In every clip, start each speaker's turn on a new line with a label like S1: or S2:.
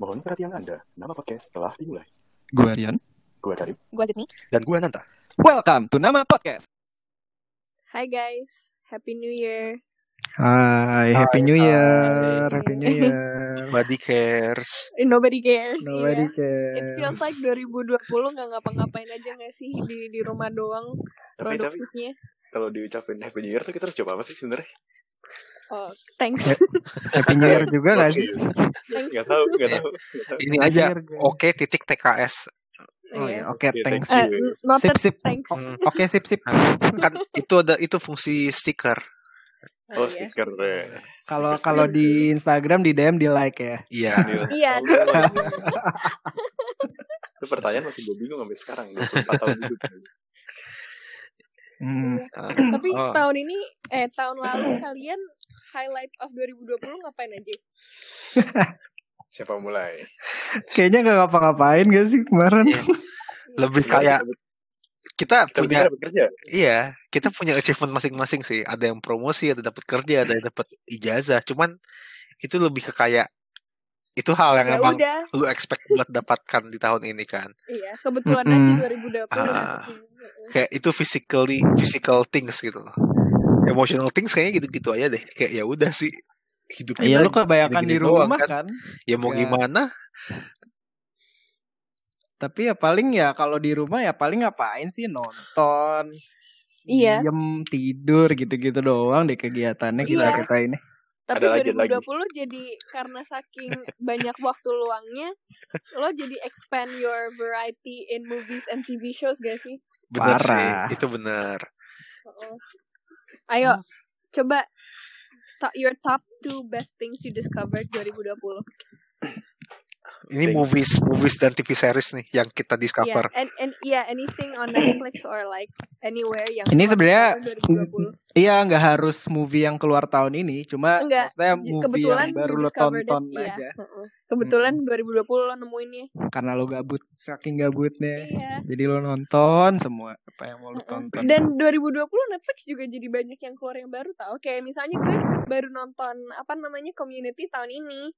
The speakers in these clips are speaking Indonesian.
S1: Mohon perhatian Anda, nama podcast telah dimulai.
S2: Gue Rian.
S1: Gue Karim.
S3: Gua Sydney.
S4: Dan gue Nanta.
S2: Welcome to Nama Podcast.
S3: Hai guys, Happy New Year.
S2: Hai, Happy New. Year, Happy New Year.
S4: Nobody cares.
S3: Eh, Nobody cares.
S2: Nobody
S3: iya. It feels
S2: cares.
S3: like 2020 nggak ngapa-ngapain aja nggak sih di di rumah doang
S1: Tapi tapi
S3: produktifnya.
S1: kalau diucapin Happy New Year tuh kita harus coba apa sih sebenarnya?
S3: Oh, thanks.
S2: Happy New Year juga gak sih?
S3: thanks.
S1: Gak tahu, gak tahu. nggak tahu.
S4: Ini aja. Oke titik TKS.
S2: Oh
S3: Iya.
S2: ya, oke,
S1: Iya,
S2: thanks.
S1: thank you.
S3: noted,
S2: Sip, sip.
S3: thanks.
S4: Hmm.
S2: Oke, sip, sip.
S4: Kan itu ada itu fungsi stiker.
S1: Oh,
S3: Oh, iya.
S1: stiker.
S2: Kalau kalau di Instagram di DM di like ya.
S4: Iya.
S3: Iya.
S1: Itu pertanyaan masih gue bingung sampai sekarang. 24 tahun hidup.
S2: Hmm.
S4: Ah.
S3: Tapi
S4: Oh.
S3: tahun ini eh tahun lalu kalian highlight of 2020 ngapain aja?
S1: Siapa mulai?
S2: Kayaknya gak ngapa-ngapain gak sih kemarin?
S4: Iya. Lebih kayak kita
S1: kita
S4: punya
S1: dapat kerja.
S4: iya, kita punya achievement masing-masing sih. Ada yang promosi, ada dapat kerja, ada yang dapat ijazah. Cuman itu lebih ke kayak itu hal yang
S3: Ya
S4: emang
S3: udah,
S4: lu expect buat dapatkan di tahun ini kan.
S3: iya kebetulan
S2: Mm-mm.
S3: aja 2020
S4: Ah.
S3: dapetin.
S4: Kayak itu physically physical things gitu loh. Emotional things kayaknya gitu-gitu aja deh. Kayak ya udah sih hidup kita
S2: lu kebanyakan di rumah
S4: kan.
S2: kan.
S4: Ya mau
S2: Ya.
S4: gimana?
S2: Tapi ya paling ya kalau di rumah ya paling ngapain sih nonton.
S3: Iya.
S2: Diem tidur gitu-gitu doang deh kegiatannya kita
S3: Iya.
S2: kita ini.
S3: Tapi
S1: Ada lagi,
S3: 2020 jadi karena saking banyak waktu luangnya, lo jadi expand your variety in movies and TV shows gak sih?
S4: Bener
S2: Parah.
S4: sih, itu bener.
S3: Oo. Ayo, coba to- your top two best things you discovered 2020.
S4: Ini
S1: Things.
S4: movies, movies dan TV series nih yang kita
S3: Yeah,
S4: discover.
S3: and and yeah, anything on Netflix or like anywhere yang
S2: Ini sebenarnya
S3: discover 2020.
S2: Iya nggak harus movie yang keluar tahun ini, cuma
S3: Enggak,
S2: maksudnya movie
S3: kebetulan
S2: yang baru lo
S3: discovered it,
S2: tonton
S3: iya.
S2: aja.
S3: Heeh. Kebetulan 2020 lo nemuinnya.
S2: Karena lo gabut, saking gabutnya.
S3: Iya.
S2: Jadi lo nonton semua apa yang mau lo tonton.
S3: Dan 2020 Netflix juga jadi banyak yang keluar yang baru tau. Kayak misalnya gue baru nonton apa namanya Community tahun ini.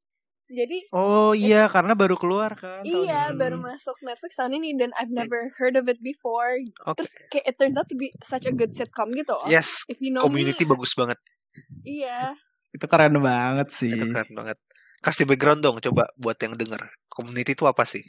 S3: Jadi
S2: Oh iya, karena baru keluar kan. tahun
S3: iya
S2: ini.
S3: baru masuk Netflix tahun ini dan I've never heard of it before.
S4: Oke.
S3: Terus kayak it turns out to be such a good sitcom gitu loh.
S4: Yes,
S3: If you know
S4: community
S3: me,
S4: bagus banget.
S3: iya.
S2: Itu keren banget sih.
S4: Itu keren banget. Kasih background dong coba buat yang denger. Community itu apa sih?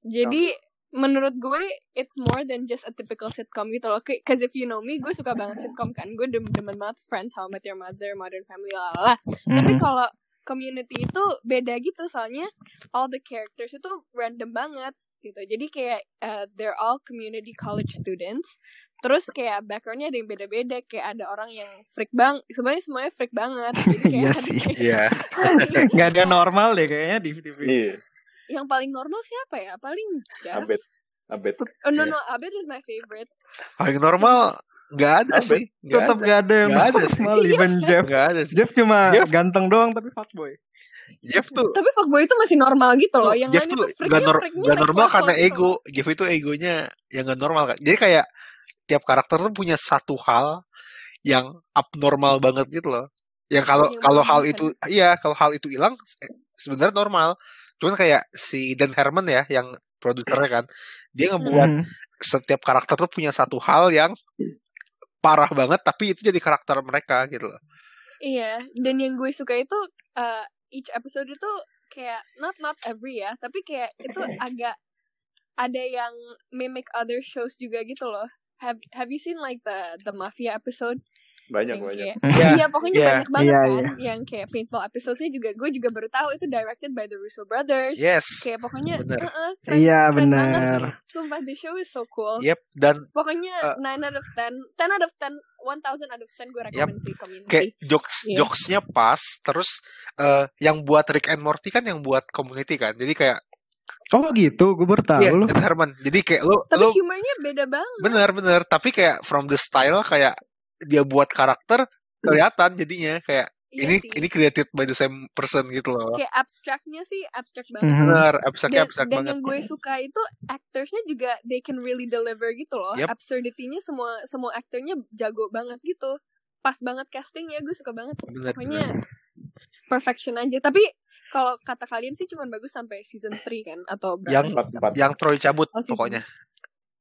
S3: Jadi menurut gue it's more than just a typical sitcom gitu loh. Cause if you know me, gue suka banget sitcom kan. Gue dem demen banget Friends, How I Met Your Mother, Modern Family, lalala. Tapi
S2: Mhm.
S3: kalau community itu beda gitu soalnya all the characters itu random banget gitu. Jadi kayak uh, they're all community college students. Terus kayak backgroundnya ada yang beda-beda. Kayak ada orang yang freak bang. Sebenarnya semuanya freak banget. Jadi kayak
S2: Iya
S3: ada
S2: sih.
S4: Iya.
S2: Nggak ada normal deh kayaknya di TV.
S1: Iya,
S3: yang paling normal siapa ya? Paling Jeff.
S1: Abed. Abed.
S3: Oh no
S4: Iya.
S3: no, Abed is my favorite.
S4: Paling normal nggak ada sih. Nggak
S2: Tetap
S4: ada.
S2: nggak ada yang
S4: Nggak ada sih.
S2: normal, even Jeff.
S4: Nggak ada sih.
S2: Jeff cuma
S4: Jeff-
S2: ganteng doang tapi fuckboy.
S4: Jeff tuh
S3: Tapi fuckboy itu masih normal gitu loh. Yang
S4: Jeff tuh
S3: itu
S4: gak, nor- gak normal karena
S3: gitu
S4: ego. Jeff itu egonya yang gak normal kan. Jadi kayak tiap karakter tuh punya satu hal yang abnormal banget gitu loh. Yang kalau
S3: Yang
S4: kalau hal
S3: mengganggu
S4: itu iya kalau hal itu hilang eh, sebenarnya normal. Cuman kayak si Dan Herman ya yang produsernya kan dia ngebuat
S2: Mhm.
S4: setiap karakter tuh punya satu hal yang parah banget tapi itu jadi karakter mereka gitu loh.
S3: Iya, dan yang gue suka itu uh, each episode itu kayak not not every ya, tapi kayak itu agak ada yang mimic other shows juga gitu loh. Have Have you seen like the the mafia episode?
S1: Banyak,
S3: yang
S1: banyak.
S3: kayak
S4: Iya,
S3: iya pokoknya
S4: iya.
S3: banyak banget
S2: Iya,
S3: kan
S2: iya.
S3: yang kayak paintball episodesnya juga gue juga baru tahu itu directed by the Russo brothers
S4: Yes.
S3: kayak pokoknya
S4: Bener.
S3: keren-
S2: Iya
S3: keren banget.
S2: benar.
S3: sumpah the show is so cool
S4: Yep dan
S3: pokoknya
S4: Uh,
S3: 9 out of 10 10 out of 10 1000 out of 10 gue rekomend sih community
S4: kayak jokes
S3: Iya.
S4: jokesnya pas terus eh, yang buat Rick and Morty kan yang buat community kan jadi kayak
S2: Oh gitu, gue baru tahu
S4: iya
S2: loh.
S4: Dan Herman jadi kayak lo
S3: tapi
S4: lo
S3: humornya beda banget
S4: bener bener tapi kayak from the style kayak dia buat karakter kelihatan jadinya kayak
S3: Iya
S4: ini
S3: sih.
S4: ini created by the same person gitu loh
S3: kayak abstraknya sih abstrak banget
S2: Mhm.
S4: bener abstraknya
S3: dan,
S4: abstrak
S3: dan
S4: banget
S3: yang gue suka itu actorsnya juga they can really deliver gitu loh
S4: Yep.
S3: absurdity-nya semua semua aktornya jago banget gitu pas banget casting ya gue suka banget
S4: bener
S3: pokoknya perfection aja tapi kalau kata kalian sih cuma bagus sampai season 3 kan atau berapa?
S4: Yang
S1: Empat, empat.
S4: yang Troy cabut
S3: Oh, season.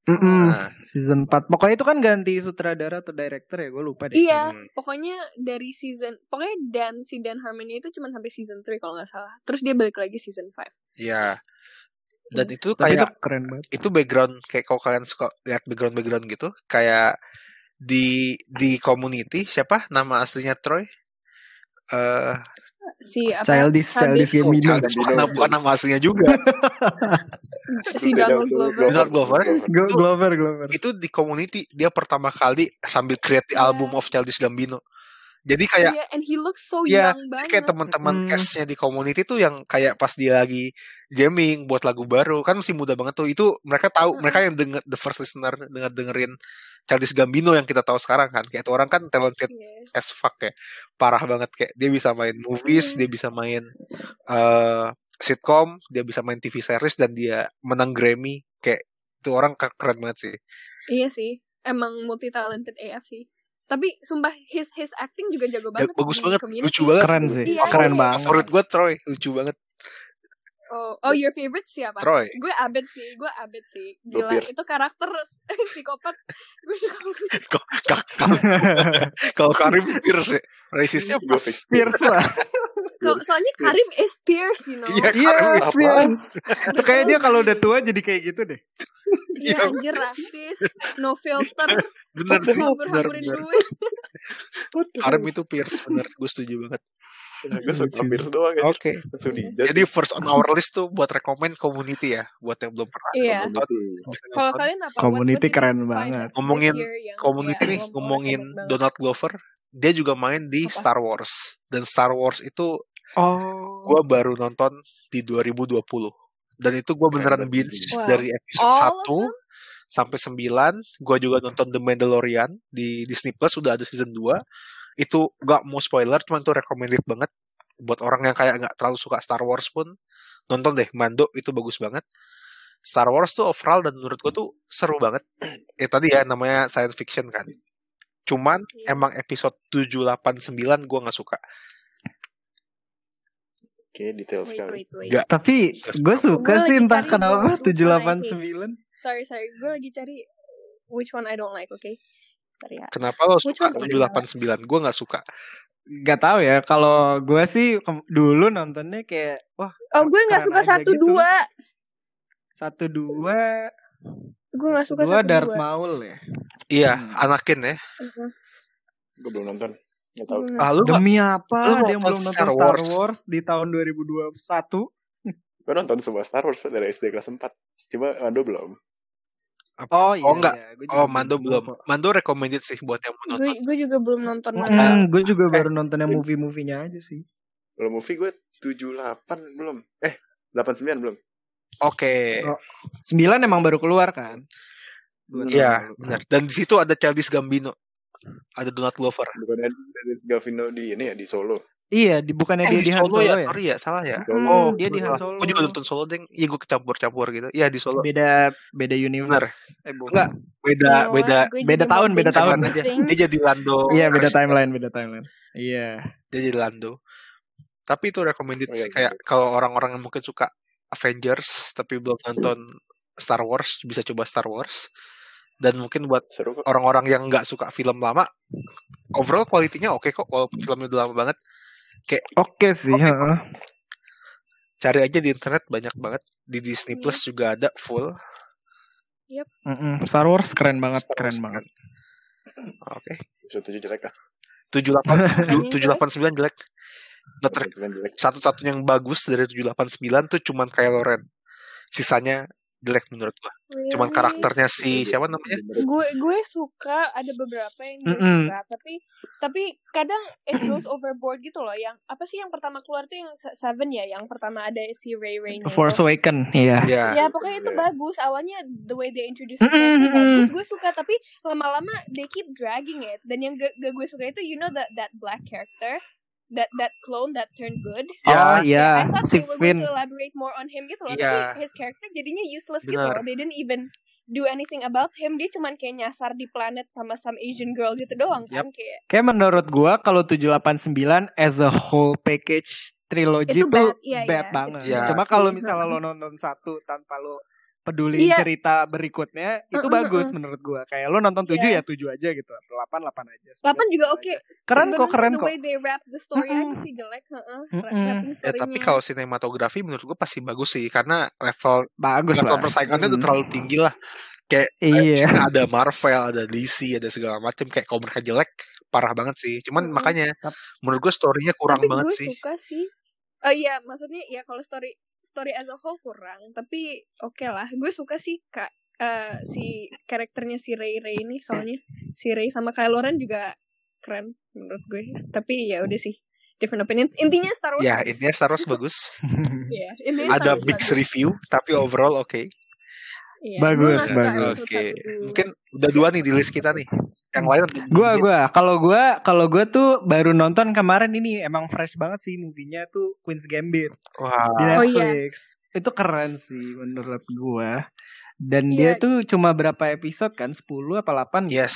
S2: Mm-mm.
S4: Nah,
S2: Season 4. Pokoknya itu kan ganti sutradara atau director ya, gue lupa deh.
S3: Iya,
S4: Hmm.
S3: pokoknya dari season pokoknya Dan si Dan Harmony itu cuma sampai season 3 kalau nggak salah. Terus dia balik lagi season 5.
S4: Iya. Dan itu
S2: Tapi itu
S4: kayak
S2: keren banget.
S4: itu background kayak kalau kalian suka lihat background background gitu kayak di di community siapa nama aslinya Troy? Eh
S3: Si apa?
S2: Childish, Childish Gambino.
S4: Childish bukan, nama- bukan nama aslinya juga.
S3: si Donald Glover.
S4: Donald Glover.
S2: Glo- Glover, Glover.
S4: itu di community dia pertama kali sambil create the
S3: Iya.
S4: album of Childish Gambino. Jadi kayak
S3: Iya, and he looks so
S4: Iya,
S3: young banget.
S4: kayak teman-teman
S2: Hmm.
S4: castnya di community tuh yang kayak pas dia lagi jamming buat lagu baru kan masih muda banget tuh itu mereka tahu
S3: Mm-mm.
S4: mereka yang denger the first listener denger dengerin Childish Gambino yang kita tahu sekarang kan kayak itu orang kan talented
S3: Iya.
S4: as fuck ya parah banget kayak dia bisa main movies
S3: Iya.
S4: dia bisa main eh sitcom dia bisa main TV series dan dia menang Grammy kayak itu orang ke- keren banget sih
S3: Iya sih, emang multi talented AF sih. Tapi sumpah his his acting juga jago
S4: Ya,
S3: banget.
S4: bagus
S3: di
S4: banget
S3: community.
S4: lucu banget
S2: Keren sih.
S3: Iya,
S2: Keren
S3: iya.
S2: banget.
S4: favorit gue Troy lucu banget
S3: Oh, oh your favorite siapa?
S4: Troy
S3: Gue Abed sih, gue Abed sih. Gila, itu karakter psikopat.
S4: Kalau Karim Pierce ya rasisnya
S1: Gue fix.
S2: Pierce lah.
S3: Kalau soalnya Karim is Pierce, you know.
S4: Iya,
S2: Iya,
S4: Karim?
S2: Pierce. Kayak dia kalau udah tua jadi kayak gitu deh.
S3: Iya, anjir rasis, no filter,
S4: bener sih bener bener
S3: duit.
S4: Karim itu Pierce bener gue setuju banget
S1: Gue suka Pierce doang ya.
S4: oke
S1: dijat.
S4: jadi first on our list tuh buat rekomend community ya buat yang belum pernah
S3: Iya. Kalau kalian apa?
S2: Community keren banget.
S4: Ngomongin community
S3: ya,
S4: nih ngomongin? Donald Glover dia juga main di
S3: Apa?
S4: Star Wars dan Star Wars itu
S2: Oh.
S4: gue baru nonton di 2020 dan itu gue beneran
S1: Keren
S4: binge.
S3: Wow.
S4: dari episode
S3: All of
S4: 1 sampai 9 gue juga nonton The Mandalorian di Disney Plus sudah ada season 2 itu gak mau spoiler cuman itu recommended banget buat orang yang kayak nggak terlalu suka Star Wars pun. Nonton deh Mando itu bagus banget. Star Wars tuh overall dan menurut gue tuh seru banget. Ya tadi ya namanya science fiction kan. Cuman
S3: Iya.
S4: emang episode 7, 8, 9 gue nggak suka
S1: Oke, detail
S3: Wait,
S1: sekali.
S3: wait, wait.
S4: Nggak.
S2: Tapi gue suka
S3: Gua
S2: sih entah
S3: cari
S2: kenapa
S3: one I
S2: 789.
S3: Sorry, sorry. Gue lagi cari which one I don't like, oke? Bentar ya.
S4: kenapa lo
S3: Which
S4: suka? 7, 8, 9 gue nggak suka
S2: Gak tahu ya. Kalau gue sih dulu nontonnya kayak wah
S3: Oh, gue nggak
S2: Keren
S3: suka
S2: aja
S3: satu
S2: gitu.
S3: dua.
S2: satu dua
S3: Gue nggak suka
S2: dua
S3: satu
S2: Darth
S3: dua.
S2: Maul ya.
S4: iya
S2: Hmm.
S4: Anakin ya
S3: Mhm.
S1: Gue belum nonton. Gak
S3: nggak-
S4: ah lu
S2: Demi apa?
S4: lu nonton
S2: belum nonton
S4: Star
S2: Star
S4: Wars?
S2: Wars, di tahun 2021?
S1: Gue nonton semua Star Wars dari SD kelas 4. Cuma Mando belum.
S2: Oh iya.
S4: Oh, enggak.
S2: iya.
S4: Oh, Mando belum.
S2: kok.
S4: Mando recommended sih buat yang mau
S3: Gue
S4: nonton.
S3: gue juga belum nonton
S2: Hmm,
S3: mana.
S2: gue juga baru nonton yang movie-movienya aja sih.
S1: Belum movie gue 78 belum. Eh, 89 belum.
S4: Oke.
S2: Oh, Sembilan emang baru keluar kan?
S4: Iya, benar. Dan di situ ada Childish Gambino. Ada Donald Glover.
S1: Bukannya dari Gavino di ini ya di Solo.
S2: Iya, di bukannya
S4: Eh,
S2: dia
S4: di
S2: di Han
S4: Solo
S2: Solo
S4: ya?
S2: ya?
S4: Sorry ya, salah ya.
S1: Di Solo.
S2: Hmm,
S4: Oh,
S2: dia di Han. Solo.
S4: Gue juga nonton Solo, Deng. Iya, gue kecampur-campur gitu. Iya, di Solo.
S2: Beda beda universe. Eh, bukan.
S4: Enggak, beda
S3: know
S4: beda
S2: beda tahun, beda tahun.
S3: everything.
S4: dia jadi Lando.
S2: Iya, beda timeline, beda timeline. Iya.
S4: Dia jadi Lando. Tapi itu recommended
S1: Oh, iya,
S4: sih kayak kalau orang-orang yang mungkin suka Avengers tapi belum nonton Star Wars bisa coba Star Wars. Dan mungkin buat orang-orang yang nggak suka film lama, overall kualitinya oke kok walaupun filmnya udah lama banget.
S2: Oke sih.
S4: Oke,
S2: heeh.
S4: Cari aja di internet banyak banget. Di Disney
S3: Iya.
S4: Plus juga ada full.
S2: Mm-mm. Star Wars keren banget,
S4: Star
S2: keren
S4: Wars
S2: banget.
S4: Oke.
S1: Episode 7 jelek ah.
S4: tujuh delapan tujuh delapan sembilan jelek. Not rek-
S1: 89 jelek.
S4: Satu-satunya yang bagus dari tujuh delapan sembilan tuh cuman Kylo Ren. Sisanya jelek menurut gua. Cuman
S3: Really?
S4: karakternya si siapa namanya?
S3: gue gue suka ada beberapa yang gue
S2: Mm-mm.
S3: suka tapi tapi kadang it goes overboard gitu loh yang apa sih yang pertama keluar tuh yang se- Seven ya yang pertama ada si Ray Ray
S2: Force Awaken, iya.
S4: Ya.
S3: ya pokoknya itu
S1: Iya.
S3: bagus awalnya the way they introduce
S2: Mm-mm,
S3: character bagus gue suka tapi lama-lama they keep dragging it dan yang gak, gak gue suka itu you know that that black character that that clone that turned good
S2: Oh
S4: Ya.
S2: iya,
S3: I thought
S2: si
S3: they were going to elaborate more on him gitu loh
S4: Iya.
S3: tapi his character jadinya useless gitu
S4: Benar.
S3: loh they didn't even do anything about him dia cuman kayak nyasar di planet sama some Asian girl gitu doang kan kayak
S2: Kayak menurut gua kalau 789 as a whole package trilogy
S3: Itu
S2: tuh
S3: bad, iya,
S2: bad
S3: iya.
S2: banget.
S4: Iya.
S2: Cuma kalau misalnya lo nonton satu tanpa lo peduli
S3: Iya.
S2: cerita berikutnya, itu
S3: Heeh,
S2: bagus
S3: heeh.
S2: menurut gua. Kayak lo nonton tujuh
S3: Iya.
S2: ya tujuh aja gitu, delapan delapan aja.
S3: 8 juga
S2: 11
S3: oke.
S2: aja. Keren kok, keren
S3: the
S2: kok.
S3: way they wrap the story aja sih jelek. Wrapping
S4: Ya tapi kalau sinematografi menurut gue pasti bagus sih karena level
S2: Bagus
S4: level
S2: lah.
S4: persaingannya udah
S2: Mm.
S4: terlalu tinggi lah. Kayak
S2: Iya.
S4: Ada Marvel, ada DC, ada segala macam kayak kalau mereka jelek parah banget sih. Cuman
S3: Mm-mm.
S4: makanya menurut gue story-nya kurang
S3: tapi
S4: banget
S3: gue
S4: sih.
S3: suka sih. Oh iya, maksudnya ya kalau story story as a whole kurang, tapi oke lah. Gue suka sih kak eh, si karakternya si Ray Ray ini soalnya si Ray sama Kylo Ren juga keren menurut gue. Tapi ya udah sih different opinion. Intinya Star Wars.
S4: Ya
S3: bagus.
S4: intinya Star Wars bagus.
S3: Iya, intinya Star
S4: ada
S3: Wars
S4: mixed
S3: bagus.
S4: review tapi overall oke.
S3: Iya,
S2: Bagus,
S3: gue nggak suka
S2: bagus.
S3: episode
S4: Oke.
S3: satu.
S4: Mungkin udah dua nih di list kita nih. Yang lain
S2: Gua gua kalau gua kalau gua tuh baru nonton kemarin ini emang fresh banget sih movie-nya tuh Queen's Gambit
S4: Wah,
S2: di
S3: Oh, iya.
S2: Netflix. Itu keren sih menurut gua. Dan
S3: Iya.
S2: dia tuh cuma berapa episode kan? 10 apa 8 gitu.
S4: yes.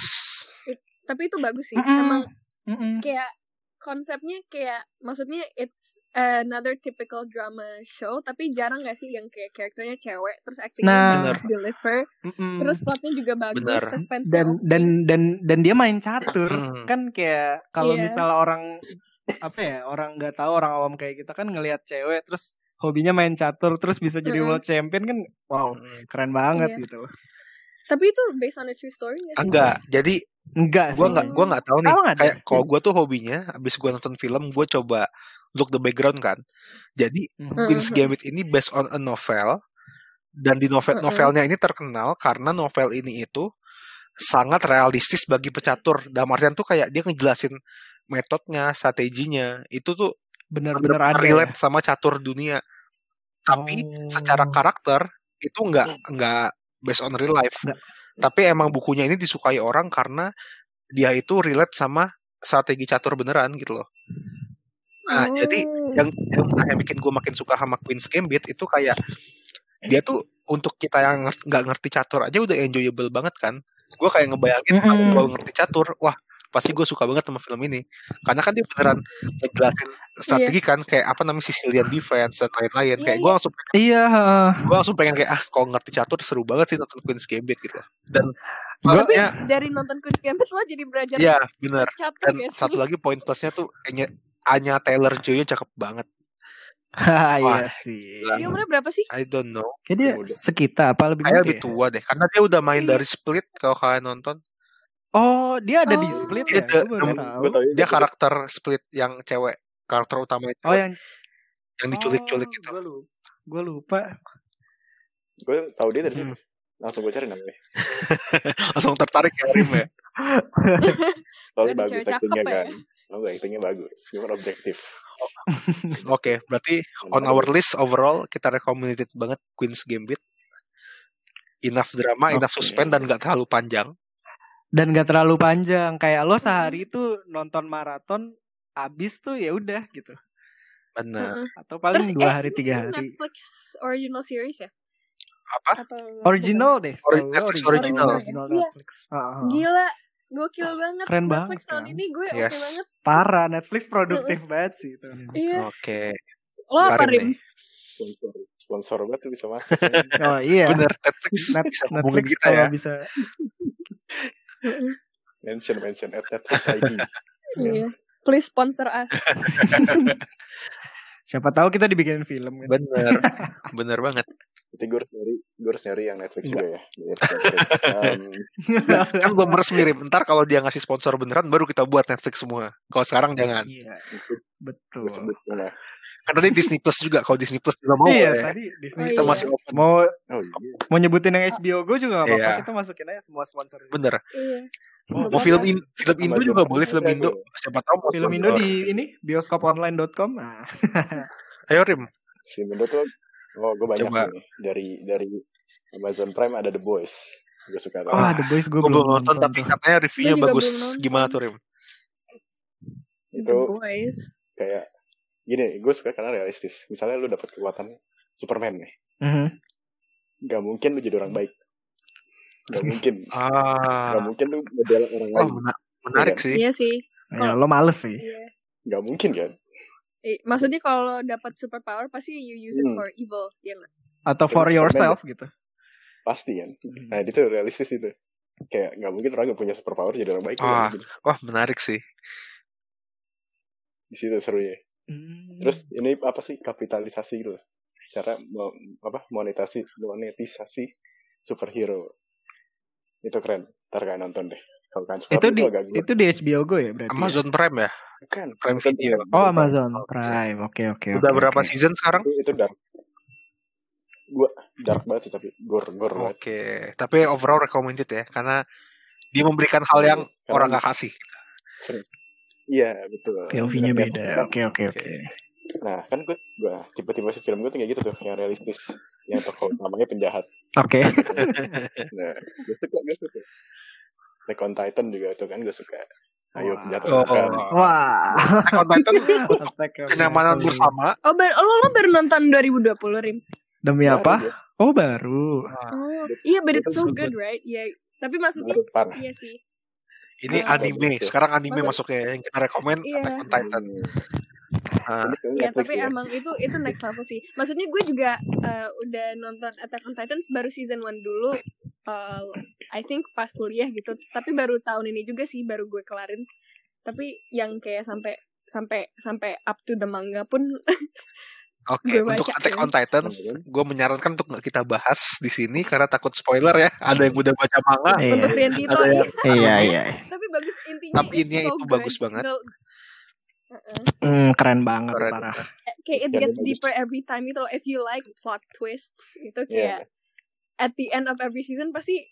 S3: Tapi itu bagus sih.
S2: Mm-mm.
S3: Emang
S2: Mm-mm.
S3: kayak konsepnya kayak maksudnya it's another typical drama show tapi jarang gak sih yang kayak karakternya cewek terus actingnya
S2: Nah.
S3: bener deliver
S2: Mm-mm.
S3: terus plotnya juga bagus
S4: Bener.
S3: suspense
S2: dan dan dan dan dia main catur
S4: Hmm.
S2: kan kayak kalau
S3: Iya.
S2: misalnya orang apa ya orang nggak tahu orang awam kayak kita kan ngelihat cewek terus hobinya main catur terus bisa jadi
S3: Mm-mm.
S2: world champion kan wow keren banget
S3: Iya.
S2: gitu
S3: tapi itu based on a true story gak sih?
S4: Enggak. Jadi
S2: enggak
S4: gua
S2: sih
S4: nggak gua nggak tahu nih.
S2: Ada?
S4: Kayak kalau gua tuh hobinya abis gua nonton film gua coba look the background kan. Jadi
S2: Mhm.
S4: Queen's
S3: Mhm.
S4: Gambit ini based on a novel dan di novel novelnya ini terkenal karena novel ini itu sangat realistis bagi pecatur. Dalam artian tuh kayak dia ngejelasin metodenya, strateginya. Itu tuh
S2: bener-bener
S4: benar-benar
S2: ada ya?
S4: relate sama catur dunia. Tapi
S2: Oh.
S4: secara karakter itu nggak nggak based on real life.
S2: Nggak.
S4: Tapi emang bukunya ini disukai orang karena dia itu relate sama strategi catur beneran gitu loh. Nah,
S3: Oh.
S4: jadi yang yang, yang bikin gue makin suka sama Queen's Gambit itu kayak dia tuh untuk kita yang nggak ngerti catur aja udah enjoyable banget kan. Gue kayak ngebayangin kalau
S2: Mm-mm.
S4: gue ngerti catur, wah pasti gue suka banget sama film ini. Karena kan dia beneran ngejelasin strategi kan kayak apa namanya Sicilian defense dan lain-lain.
S3: Iya,
S4: Kayak
S3: iya.
S4: gue langsung
S2: iya heeh.
S4: gue langsung pengen kayak ah kalau ngerti catur seru banget sih nonton Queen's Gambit gitu. Dan
S2: Gua-
S3: tapi dari nonton Queen's Gambit lo jadi belajar
S4: ya bener.
S3: catur
S4: Dan
S3: sih?
S4: satu lagi poin plusnya tuh kayaknya Anya Taylor Joy cakep banget.
S2: Iya
S4: Wah,
S2: sih
S3: dia umurnya berapa sih?
S4: I don't know.
S2: Dia
S1: Muda.
S2: sekitar apa lebih
S4: Kayak
S2: muda
S4: lebih
S2: ya?
S4: tua deh. Karena dia udah main
S3: Iya.
S4: dari Split kalau kalian nonton.
S2: Oh, dia ada di
S3: Oh.
S2: Split
S4: Dia
S2: ya? Gue baru tahu.
S4: Dia karakter Split yang cewek. Karakter utama itu
S2: Oh, yang
S4: yang diculik-culik gitu.
S2: Gue lupa. Gue lupa.
S1: Gue tau dia dari situ.
S4: Hmm.
S1: Langsung gue cari namanya.
S4: Langsung tertarik ya Rim ya.
S1: Soalnya bagus actingnya
S3: ya.
S1: kan. Oh enggak, actingnya bagus. Cuma objektif.
S4: Oke, berarti on our list overall kita recommended banget Queen's Gambit. Enough drama, enough
S2: Oke.
S4: suspense dan gak terlalu panjang.
S2: Dan gak terlalu panjang. Kayak lo sehari itu nonton maraton, abis tuh ya udah gitu.
S3: Heeh.
S2: Atau paling
S3: Terus,
S2: dua
S3: eh,
S2: hari tiga hari.
S3: Netflix original series ya?
S4: Apa?
S3: Atau
S2: Original deh. Gue
S4: Netflix original.
S2: Original
S3: Iya.
S2: Netflix. Heeh.
S3: Gila, gokil banget.
S2: Keren
S3: Netflix
S2: banget,
S3: tahun
S2: kan?
S3: ini gue
S4: Yes.
S3: oke banget.
S2: Parah, Netflix produktif banget sih itu.
S3: Iya.
S4: Oke.
S3: Lo apa
S4: Karim
S3: Rim?
S4: nih.
S1: Sponsor. Sponsor banget tuh bisa masuk.
S2: Oh iya.
S4: Bener, Netflix bisa
S2: Netflix
S4: ngomongin kita
S2: kalau
S4: ya.
S2: bisa.
S1: mention, mention. At Netflix ID.
S3: Iya. Please sponsor us.
S2: Siapa tahu kita dibikinin film kan.
S4: Bener, bener banget.
S1: Berarti gue harus nyari, gue harus nyari yang Netflix juga ya. Um,
S4: Kan belum resmi Rim. Ntar kalau dia ngasih sponsor beneran baru kita buat Netflix semua. Kalau sekarang jangan.
S2: Iya, betul.
S1: gue sebut lah.
S4: Karena ini Disney Plus juga. Kalau Disney Plus juga mau
S2: iya,
S4: ya.
S2: tadi Disney
S3: Oh,
S4: Kita
S3: iya.
S4: masih open.
S2: mau
S1: Oh iya.
S2: mau nyebutin yang HBO Go juga gak apa-apa.
S4: Iya.
S2: Kita masukin aja semua sponsor.
S4: Bener.
S3: Iya.
S1: Oh,
S4: Mau film in, film Indo juga boleh film Indo. Siapa tahu mau
S2: Film Indo di ini bioskoponline.com. Nah.
S4: Ayo Rim.
S1: Film Indo tuh, oh gue banyak
S4: Coba.
S1: nih. Dari dari Amazon Prime ada The Boys. Gue suka tuh.
S2: Oh, The Boys gue
S4: Gue belum nonton tapi katanya reviewnya bagus.
S3: nonton.
S4: Gimana tuh Rim?
S1: itu
S3: The Boys.
S1: kayak gini, gue suka karena realistis. Misalnya lu dapat kekuatan Superman nih,
S2: Mhm.
S1: gak mungkin lu jadi orang baik. Gak mungkin.
S4: Ah.
S1: Gak mungkin lu ngebela orang
S4: Oh,
S1: lain.
S4: mena- menarik sih.
S3: Iya sih.
S2: Ya, lo males sih.
S3: Iya.
S1: Gak mungkin kan?
S3: Eh, maksudnya kalau dapat superpower pasti you use it
S1: Hmm.
S3: for evil, ya nggak?
S2: Atau for
S1: Terus
S2: yourself gitu.
S1: Pasti kan.
S2: Hmm.
S1: Nah itu realistis itu. Kayak nggak mungkin orang nggak punya superpower jadi orang baik.
S4: Ah. Wah menarik sih.
S1: Di situ serunya.
S2: Hmm.
S1: Terus ini apa sih kapitalisasi gitu loh. Cara mo- apa monetisasi monetisasi superhero. Itu keren. Ntar kalian nonton deh. Kalau kalian suka
S2: itu di
S1: agak
S2: itu di HBO Go ya berarti. ya?
S4: Amazon Prime ya.
S1: Bukan,
S4: Prime Video.
S2: Oh. Amazon Prime. Oke oke.
S4: Udah
S2: oke,
S4: berapa
S2: oke.
S4: season sekarang?
S1: Itu, itu dark. Gua dark banget sih tapi gore banget.
S4: Oke, tapi overall recommended ya karena dia memberikan hal yang
S1: Karena-
S4: orang nggak kasih.
S1: Iya betul.
S2: POV-nya beda. Oke oke oke.
S1: Nah kan gue, gue tipe-tipe si film gue tuh kayak gitu tuh, yang realistis, yang tokoh utamanya penjahat.
S2: Oke.
S1: Nah, gue suka, gue suka. Attack on Titan juga tuh kan gue suka. Ayo
S2: Wah.
S1: penjahat
S4: Oh.
S1: kan.
S2: Wah.
S4: Attack on Titan kenyamanan bersama.
S3: Oh, bar lo, lo baru nonton 2020, Rim?
S2: Demi
S1: Baru
S2: apa?
S1: dia,
S2: Oh baru.
S3: Oh, iya, but it's
S1: Itu
S3: so good, right? Iya, tapi maksudnya, iya sih.
S4: Ini
S3: Ah,
S4: anime.
S1: bagus.
S4: Sekarang anime
S3: Bagus.
S4: masuknya yang kita rekomend
S3: Iya.
S4: Attack on Titan.
S3: Iya,
S1: Netflix
S3: tapi
S1: ya.
S3: emang itu itu next level sih. Maksudnya gue juga eh, udah nonton Attack on Titan baru season 1 dulu. eh, I think pas kuliah gitu. Tapi baru tahun ini juga sih baru gue kelarin. Tapi yang kayak sampai sampai sampai up to the manga pun
S4: Oke,
S3: Gue
S4: untuk Attack
S3: sih.
S4: on Titan, gue menyarankan untuk nggak kita bahas di sini karena takut spoiler ya. Ada yang udah baca manga.
S2: Iya.
S4: Ada yang-
S2: Iya iya.
S3: Tapi bagus intinya.
S4: Tapi intinya
S3: so
S4: itu
S3: good.
S4: bagus banget.
S3: Uh-uh.
S2: Hmm, keren banget
S4: Keren.
S2: parah.
S3: Kayak it gets deeper every time gitu loh. If you like plot twists itu
S1: Iya.
S3: kayak at the end of every season pasti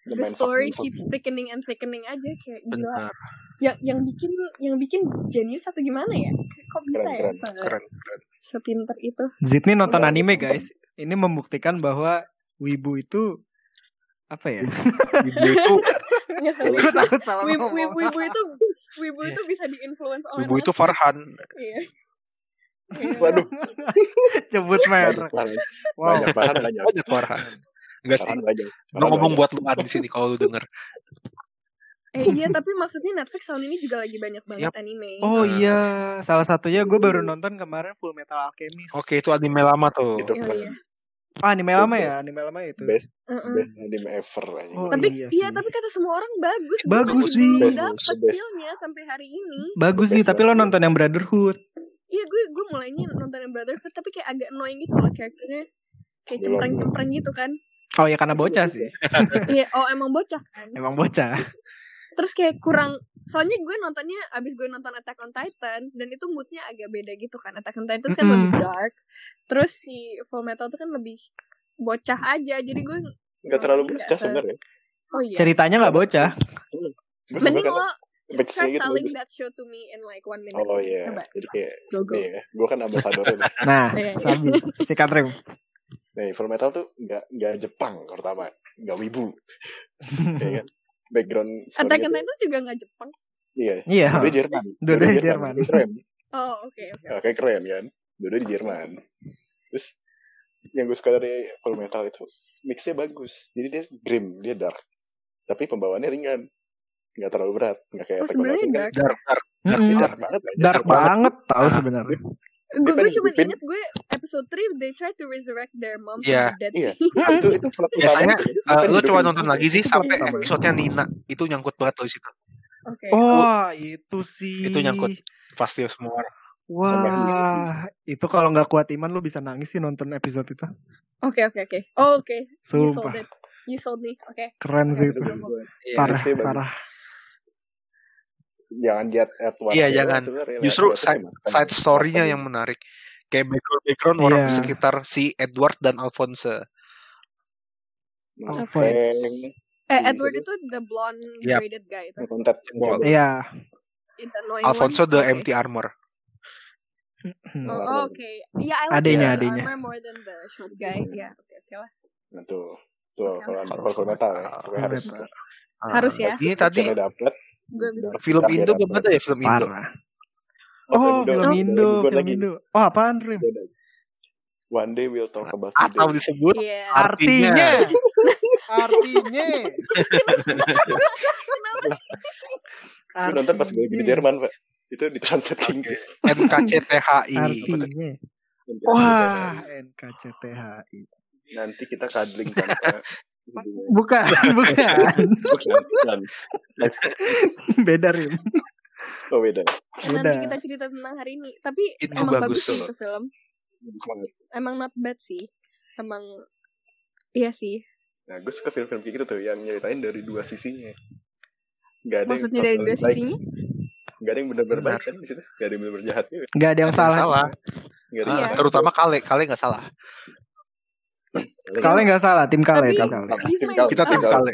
S1: The
S3: the story keeps thickening and thickening aja kayak gila.
S4: Benar,
S3: Yang yang bikin yang bikin jenius atau gimana ya? Kok bisa
S1: Keren,
S3: ya
S1: keren,
S4: keren, keren.
S3: Sepinter itu?
S2: Zidni nonton
S1: Bagus,
S2: anime
S1: nonton.
S2: guys. Ini membuktikan bahwa wibu itu apa ya?
S4: Video itu,
S3: Ya.
S2: Gue takut salah
S3: Wibu,
S2: ngomong.
S3: wibu, wibu itu wibu itu bisa diinfluence oleh
S4: ibu itu. Farhan.
S3: Iya. Iya.
S1: Waduh,
S2: Nyebut merek.
S1: banget.
S2: Wow.
S1: Banyak banget, banyak.
S4: Banyak Farhan. Enggak sih.
S1: Farhan Farhan
S4: ngomong buat lu di sini kalau lu denger.
S3: Eh iya, tapi maksudnya Netflix tahun ini juga lagi banyak banget anime.
S2: Oh
S4: Nah.
S2: iya, salah satunya gue baru nonton kemarin Full Metal Alchemist.
S4: Oke, itu anime lama tuh.
S1: Itu
S3: Iya,
S1: keren.
S3: iya.
S2: Ah, anime lama ya, anime lama itu.
S1: Best,
S3: Uh-uh.
S1: best anime ever.
S2: Oh,
S3: tapi
S2: iya
S3: iya, tapi kata semua orang bagus.
S2: Bagus sih.
S3: feel-nya sampai hari ini.
S2: Bagus sih,
S1: best
S2: tapi lo nonton yang Brotherhood.
S3: Iya, gue gue mulainya nonton yang Brotherhood tapi kayak agak annoying gitu loh karakternya. Kayak cempreng-cempreng gitu kan.
S2: Oh ya karena bocah sih.
S3: Iya, oh emang bocah kan.
S2: Emang bocah.
S3: Terus kayak kurang soalnya gue nontonnya abis gue nonton Attack on Titans dan itu moodnya agak beda gitu kan Attack on Titans kan
S2: Mm-mm.
S3: lebih dark terus si Full Metal tuh kan lebih bocah aja jadi gue
S1: Nggak terlalu bocah sebenarnya.
S3: oh iya
S2: Ceritanya nggak bocah.
S1: Suka
S3: mending
S1: kan
S3: lo try
S1: gitu
S3: selling
S1: bagus.
S3: that show to me in like one minute
S1: Oh iya,
S3: coba
S1: jadi kayak
S3: go go
S1: Iya, gue kan ambasadornya.
S2: Nah,
S3: Iya, iya.
S2: Sabi, sikat Rim.
S1: Nih, Full Metal tuh nggak nggak Jepang pertama, nggak wibu, ya kan? Background
S3: Attack on
S1: story-nya tuh,
S3: Titans juga nggak Jepang
S1: iya,
S2: Iya.
S1: dua Jerman,
S2: Dua-duanya Jerman.
S1: keren,
S3: oh oke oke
S1: oke keren kan, dua di Jerman. Terus yang gue suka dari Full Metal itu mixnya bagus, jadi dia grim, dia dark, tapi pembawaannya ringan, nggak terlalu berat, nggak kayak
S3: oh
S1: Attack on
S3: sebenarnya
S1: Titan kan,
S3: dark
S4: Dark, dark.
S2: Mm-mm.
S1: dia dark banget aja.
S2: Dark banget tahu
S4: Ah.
S2: sebenarnya.
S3: Gue gue cuma inget gue episode 3 they try to resurrect their mom
S4: Iya,
S3: from the dead
S1: iya.
S3: sea.
S1: itu itu plot
S4: Biasanya
S1: utamanya.
S4: eh, lu coba nonton lagi sih sampai episodenya Nina itu nyangkut banget tuh di situ.
S3: oke
S2: Oh, itu sih.
S4: Itu nyangkut. Pasti semua orang.
S2: Wah, itu kalau nggak kuat iman lu bisa nangis sih nonton episode itu.
S3: oke oke oke oh oke you sold
S2: Sumpah,
S3: it you sold me oke
S2: keren sih itu.
S4: Iya.
S2: Parah, parah.
S1: Jangan lihat Edward
S4: Iya,
S1: doang
S4: jangan. Justru
S1: Edward
S4: side, side story-nya yang menarik. Kayak background background orang
S2: Iya.
S4: sekitar si Edward dan Alphonse.
S2: Ya?
S1: Frank,
S3: eh
S1: Iya,
S3: Edward itu the blonde
S4: Yap.
S3: braided guy itu.
S2: Iya.
S3: Annoying
S4: Alfonso
S3: one.
S4: the
S3: Oke.
S4: empty armor.
S2: Hmm.
S3: Oh, oke. Iya, I like
S2: Adenya,
S3: the
S2: adenya.
S3: armor more than the short guy. Ya, oke, oke lah.
S1: Nah tuh, tuh
S3: Oke.
S1: kalau kalau metal ya, harus
S3: Harus ya.
S4: Ini tadi
S3: bisa.
S4: Film
S1: Dark
S4: Indo
S1: ya
S4: belum ada ya film Indo.
S2: Parah.
S1: Oh,
S2: Oh,
S1: film
S2: film
S1: Indo.
S2: Indo,
S1: Film
S2: film. Indo. Oh, apaan, Rim?
S1: One day we'll talk about
S4: Atau
S1: today.
S4: disebut
S3: Iya.
S4: Artinya.
S2: Artinya. Artinya.
S1: Nonton pas gue lagi di. Jerman, Pak. itu ditranslate ke Inggris.
S4: NKCTHI.
S2: Artinya. Wah, NKCTHI.
S1: Nanti kita kadling tanpa
S2: Bukan, bukan.
S1: Bukan, bukan. Next.
S2: Beda Rim.
S1: Oh beda.
S2: Beda.
S3: Nanti kita cerita tentang hari ini. Tapi
S4: Itu
S3: emang
S4: bagus
S3: bagus, itu film.
S1: Bagus banget.
S3: Emang not bad sih. Emang iya sih.
S1: Nah, gue suka film-film kayak gitu tuh yang nyeritain dari dua sisinya. Gak ada
S3: Maksudnya
S1: yang
S3: dari dua sisinya?
S1: Gak ada yang benar-benar
S4: Benar.
S1: baik kan di situ. Gak ada yang benar-benar jahat juga.
S2: Gak ada yang
S4: Nggak
S2: salah.
S4: salah.
S1: Gak ada
S4: Ah,
S1: yang
S3: Iya.
S4: terutama Kale, Kale nggak salah.
S2: Kale nggak salah, tim Kale,
S3: Tapi
S2: tim Kale.
S3: he's
S1: Tim Kale.
S4: Kita tim
S1: Kale.
S4: Kale.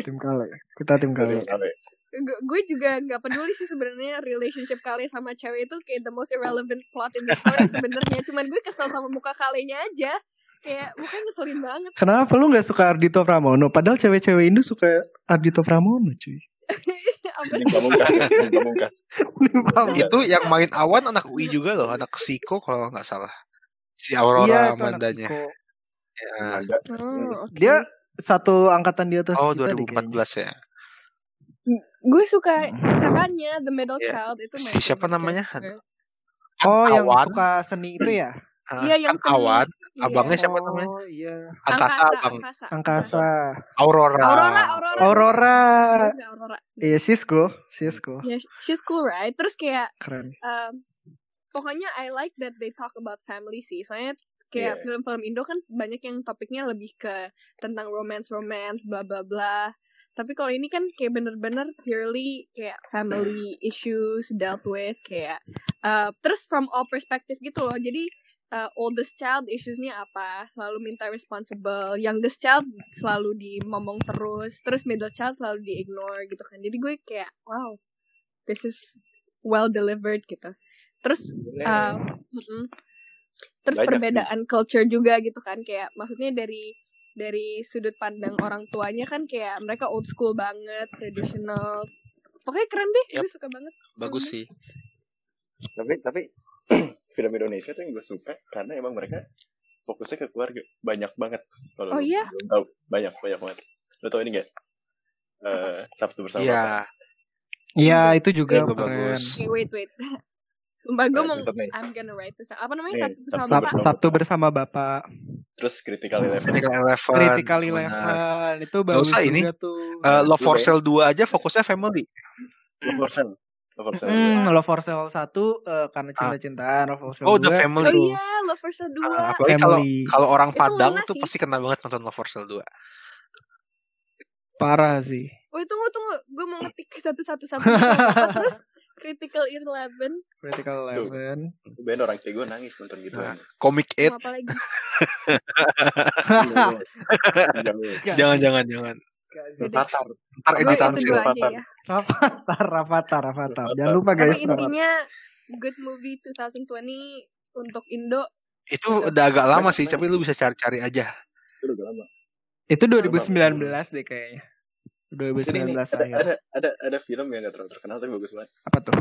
S2: Tim Kale. Kita tim Kale.
S1: Kale.
S3: Gu- gue juga nggak peduli sih sebenarnya relationship kalian sama cewek itu kayak the most irrelevant plot in the story sebenarnya cuman gue kesel sama muka kalinya aja kayak mukanya ngeselin banget
S2: Kenapa lu nggak suka Ardito Pramono? Padahal cewek-cewek Indo suka Ardito Pramono, cuy.
S1: pamungkas.
S4: Itu yang main awan anak UI juga loh, anak Siko kalau nggak salah. Si
S2: Iya,
S4: Aurora
S2: anak
S4: Amandanya. Ya.
S1: Ada.
S3: oh, oke.
S2: Dia satu angkatan di atas
S4: Oh,
S2: kita deh kayaknya.
S4: 2014 ya.
S3: gue suka kakaknya the middle
S4: Ya.
S3: child itu
S4: Si siapa namanya?
S3: character.
S2: Oh, yang
S4: Awan.
S2: suka seni itu ya?
S3: Iya, yang
S4: kan Awan,
S3: Iya.
S4: abangnya siapa namanya?
S2: Oh, iya.
S4: Angkasa, abang.
S3: angkasa
S2: Angkasa.
S4: Aurora.
S3: Aurora Aurora
S2: Aurora.
S3: Iya, Aurora
S2: Iya, she's cool. She's cool.
S3: Ya, she's cool right terus kayak
S2: Keren.
S3: um, pokoknya I like that they talk about family sih. Soalnya kayak
S1: Yeah.
S3: film-film Indo kan banyak yang topiknya lebih ke tentang romance romance bla bla bla. Tapi kalau ini kan kayak bener-bener purely kayak family issues dealt with kayak uh, terus from all perspective gitu loh. Jadi uh, oldest child issuesnya apa selalu minta responsible youngest child selalu dimomong terus terus middle child selalu di ignore gitu kan jadi gue kayak wow this is well delivered gitu terus uh, mm-mm. Terus
S1: Banyak
S3: perbedaan culture juga gitu kan kayak maksudnya dari dari sudut pandang orang tuanya kan kayak mereka old school banget traditional pokoknya keren deh
S4: Yap.
S3: gue suka banget
S4: Bagus sih.
S1: tapi tapi film Indonesia tuh yang gue suka karena emang mereka fokusnya ke keluarga banyak banget kalau
S3: Oh, iya?
S1: belum tahu banyak banyak banget lo tau ini gak Eh, Sabtu bersama
S4: Iya.
S2: Iya, itu juga
S4: Itu
S2: keren.
S4: bagus.
S3: okay, wait wait Sumpah gue
S1: Nah,
S3: mau
S1: nih.
S3: I'm gonna write this. Apa namanya sama
S1: Sabtu
S2: Sab-
S3: bapak?
S1: bersama
S2: Sabtu bersama Bapak.
S1: terus Critical Eleven
S4: Critical Eleven.
S2: Critical. Eleven itu bagus
S4: usah ini.
S2: juga tuh.
S4: Eh, Love for. Sale 2 aja fokusnya family.
S1: Love for Sale Love for Sale
S2: Hmm, Love for Sale 1 eh, karena
S4: Ah.
S2: cinta-cintaan, Love for Sale
S4: Oh,
S2: 2
S4: The Family.
S3: Oh iya, Lovers
S4: Ah,
S3: 2.
S4: apalagi kalau
S2: Family.
S4: kalau orang
S3: Itu
S4: Padang tuh
S3: sih.
S4: pasti kena banget nonton Love for Sale 2.
S2: parah sih.
S3: Oh tunggu tunggu, gue mau ngetik satu-satu satu. Terus Critical Eleven,
S2: Critical Eleven.
S1: Ben orang kayak gue nangis nonton gitu
S4: Nah, Comic
S3: sama apa lagi?
S4: Jangan jangan jangan.
S1: Avatar
S4: Ntar editan
S3: itu
S4: sih.
S1: Avatar.
S3: ya.
S2: Rafathar, Rafathar, Rafathar. Jangan lupa guys. Rafathar.
S3: intinya good movie 2020 untuk Indo.
S4: Itu udah agak lama sih, tapi lu bisa cari-cari aja.
S1: itu udah lama
S2: Itu 2019 deh kayaknya. 2019
S1: Ini, ini, ada,
S2: akhir.
S1: ada ada ada film yang gak terlalu terkenal tapi bagus banget
S2: Apa tuh?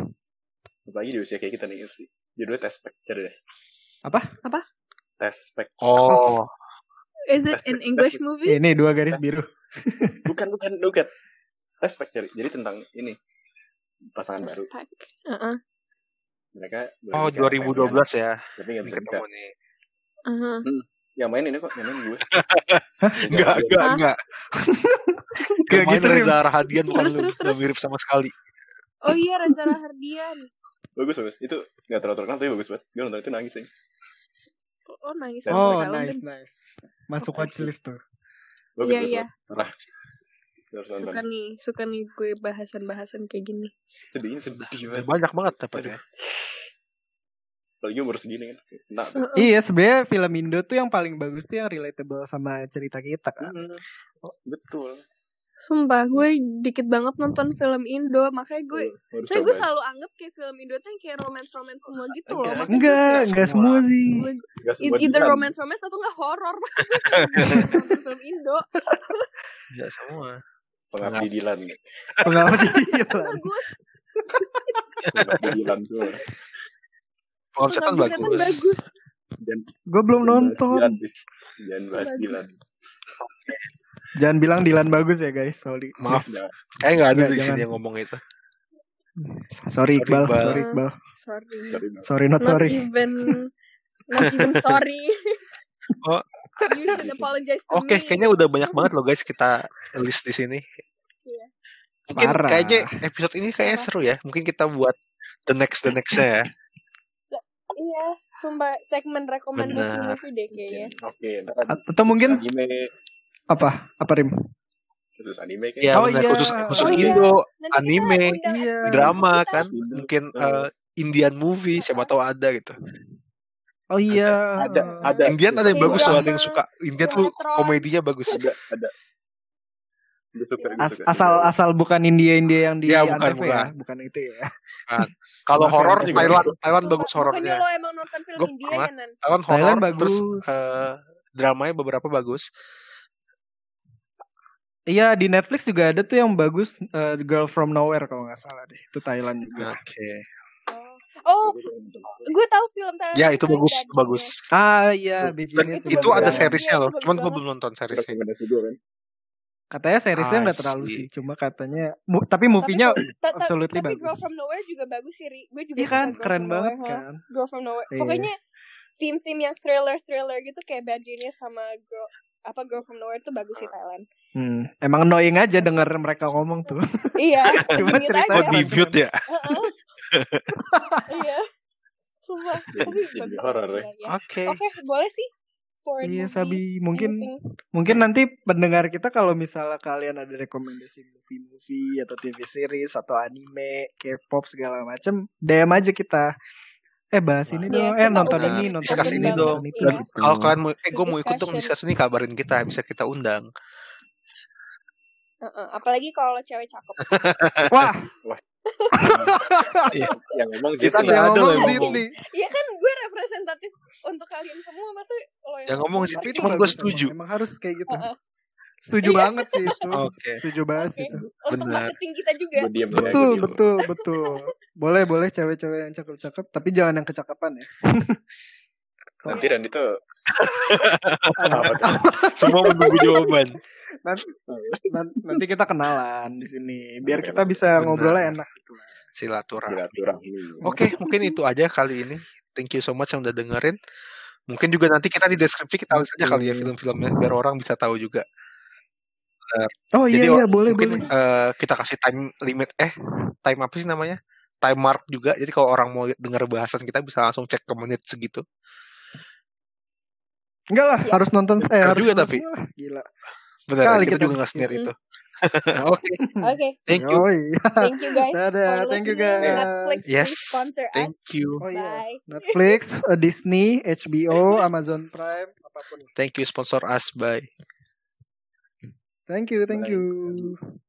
S1: apalagi di usia kayak kita nih sih judulnya Test Pack cari deh
S2: Apa?
S1: Test Pack
S4: Oh,
S3: Is it an English movie?
S2: Ini dua garis biru.
S1: bukan bukan bukan Test Pack cari jadi tentang ini pasangan baru
S3: Pack. Uh-uh.
S1: mereka
S4: oh
S1: boleh nikah,
S4: 2012 ya.
S1: tapi nggak bisa nikah
S4: Ketemu nih.
S1: Yang main ini kok yang main gue
S4: Enggak, enggak, enggak. Main
S2: gitu.
S4: Reza Rahadian bukan
S3: Terus, terus, terus.
S4: mirip sama sekali.
S3: Oh iya Reza Rahardian.
S1: bagus bagus itu nggak terlalu terkenal tapi bagus banget gue nonton itu nangis sih
S3: Oh nangis.
S2: Oh, nice, nice. Masuk watchlist tuh.
S1: bagus
S3: Iya
S1: bagus
S3: iya.
S1: banget. parah
S3: Suka nih, suka nih gue bahasan-bahasan kayak gini.
S1: sedihnya sedih banget
S4: Banyak banget dapatnya.
S1: Apalagi umur segini kan nah.
S2: Iya, sebenarnya film Indo tuh yang paling bagus tuh yang relatable sama cerita kita kan.
S1: hmm, betul
S3: Sumpah, gue dikit banget nonton film Indo, makanya gue
S1: harus
S3: Saya gue selalu anggap kayak film Indo tuh yang kayak romance-romance semua gitu loh.
S1: Enggak.
S2: Enggak,
S4: Nggak
S2: enggak
S4: semua.
S2: semua sih.
S3: gue,
S1: Nggak
S3: gue
S1: semua
S3: either
S1: dibilang.
S3: romance-romance atau enggak horor. Film Indo.
S4: Enggak semua.
S1: pengabdi Dilan
S2: Pengabdi
S3: Bagus.
S1: pengabdi Dilan semua
S3: Pengabdi Setan
S4: bagus.
S3: bagus.
S1: jangan
S2: Gue belum
S1: jangan bahas
S2: nonton.
S1: Dilan, please. jangan bahas
S3: Bagus.
S1: Dilan
S2: Jangan bilang Dilan bagus ya guys, sorry.
S4: Maaf.
S1: Jangan.
S4: Kayak enggak ada
S2: Nggak,
S4: di sini
S2: jangan.
S4: yang ngomong itu.
S2: Sorry Iqbal, sorry Iqbal.
S3: Sorry.
S1: Sorry, no.
S2: Sorry not
S3: Not
S2: sorry.
S3: even not even sorry.
S4: Oh.
S3: you should apologize to
S4: Oke,
S3: me.
S4: kayaknya udah banyak banget loh guys kita list di sini.
S3: Iya.
S4: Mungkin
S2: Parah.
S4: kayaknya episode ini kayaknya seru ya. Mungkin kita buat the next the nextnya ya.
S3: Iya, sumpah segmen rekomend
S4: Benar.
S3: movie-movie deh kayaknya.
S1: Oke,
S2: A- Atau mungkin
S1: anime
S2: apa? Apa Rim?
S1: khusus anime kan.
S4: Ya
S2: Oh, iya.
S4: khusus khusus
S3: Oh, iya.
S4: Indo,
S3: kita
S4: anime,
S2: Iya.
S4: drama
S3: kita.
S4: kan, mungkin
S1: eh,
S4: Indian movie siapa tahu ada gitu.
S2: Oh iya.
S1: Ada, ada.
S4: Indian ada yang
S3: Iya.
S4: bagus loh, ada yang suka. Indian tuh komedinya bagus.
S1: Ada, ada. Gue suka, gue
S2: As-
S1: suka.
S2: asal asal bukan India India yang di
S4: Ya, bukan,
S2: Antv ya,
S4: bukan.
S2: bukan itu ya.
S4: Kalau
S2: Bukan
S4: horor
S2: film
S4: Thailand,
S1: juga.
S4: Thailand bagus horornya.
S3: lo emang nonton film
S4: Gua
S3: India ya, Nan?
S4: Thailand horor
S2: Thailand
S4: terus
S2: bagus.
S4: eh, dramanya beberapa bagus.
S2: Iya di Netflix juga ada tuh yang bagus The Girl from Nowhere kalau nggak salah deh. Itu Thailand juga.
S4: Oke.
S3: Oh, gue tahu film Thailand.
S4: Ya itu bagus, bagus.
S2: Ah iya
S3: Itu
S4: itu
S3: bagus
S4: ada seriesnya
S3: Iya,
S4: loh.
S3: itu
S4: Cuman
S3: bagus
S4: gue belum nonton seriesnya.
S2: Katanya seriesnya
S4: I
S2: nggak terlalu sih. Cuma katanya mu- tapi
S3: Tapi
S2: movie-nya absolutely
S3: tapi
S2: bagus.
S3: Girl from Nowhere juga bagus sih, Ri. Gue juga
S2: Iya kan
S3: Girl
S2: keren banget
S3: Nowhere,
S2: kan.
S3: Girl from Nowhere.
S2: Iya.
S3: Pokoknya theme-theme yang thriller-thriller gitu kayak Bad Genius sama Girl apa Girl from Nowhere tuh bagus sih Thailand.
S2: Hmm, emang annoying aja denger mereka ngomong tuh.
S3: iya,
S2: Cuma ceritanya
S4: Oh mute ya.
S3: Heeh. iya. Sumpah, tapi
S1: Jadi horor ya.
S4: Oke.
S3: Oke, boleh sih. Foreign
S2: Iya,
S3: movies,
S2: Sabi. Mungkin
S3: anything.
S2: mungkin nanti pendengar kita kalau misalnya kalian ada rekomendasi movie-movie atau TV series atau anime, K-pop segala macem, DM aja kita. Eh bahas ini
S3: Iya,
S2: dong. Eh nonton ini, nonton
S4: Discuss
S2: ini,
S4: ini dong.
S3: iya.
S4: Kalau kalian mau, eh gue mau ikut dong discuss ini kabarin kita, bisa kita undang.
S3: Heeh, apalagi kalau cewek cakep.
S2: Wah,
S4: Iya.
S1: Yang ngomong
S4: Kita
S1: Zidane.
S4: nggak
S2: yang
S4: ada loh
S2: ngomong
S4: ngomong.
S3: Iya kan gue representatif untuk kalian semua masa lo yang
S4: Yang ngomong
S3: ngomong
S4: sih,
S2: itu
S4: Cuman gue setuju.
S2: Emang, harus kayak gitu.
S3: Heeh.
S2: Setuju
S3: Iya.
S2: banget sih itu.
S4: Oke.
S2: Setuju banget
S3: Oke.
S2: itu.
S3: Untuk
S4: Benar.
S3: marketing kita juga.
S1: Ya.
S2: Betul,
S1: diem.
S2: betul, betul. Boleh, boleh cewek-cewek yang cakep-cakep, tapi jangan yang kecakapan ya.
S1: Nanti Randy tuh apa tuh?
S4: Semua menunggu jawaban.
S2: Nanti, nan- nanti kita kenalan di sini, biar kita bisa ngobrolnya enak gitu.
S4: Silaturahmi.
S1: silaturahmi.
S4: Oke, mungkin itu aja kali ini. Thank you so much yang udah dengerin. Mungkin juga nanti kita di deskripsi kita tulis aja kali ya
S2: Oke.
S4: film-filmnya biar orang bisa tahu juga.
S2: Oh iya,
S4: Jadi
S2: iya, boleh,
S4: mungkin
S2: boleh.
S4: eh, kita kasih time limit eh time apa sih namanya? Time mark juga. Jadi kalau orang mau dengar bahasan kita bisa langsung cek ke menit segitu.
S2: Enggak lah,
S3: Iya.
S2: harus nonton eh harus
S4: juga tapi.
S2: lah. Gila.
S4: Benar,
S2: Kali
S4: kita,
S2: kita
S4: juga nggak senior
S3: bikin.
S4: itu. Oke,
S3: Oke,
S4: thank you.
S2: Oh iya.
S3: thank you guys
S2: Dadah, thank you guys.
S3: Netflix
S4: Yes,
S3: sponsor
S4: thank
S3: us.
S4: you.
S2: Oh iya.
S3: Bye.
S2: Netflix, eh, Disney, HBO, Amazon Prime, apa pun.
S4: Thank you sponsor us. Bye.
S2: Thank you, thank
S1: Bye.
S2: you.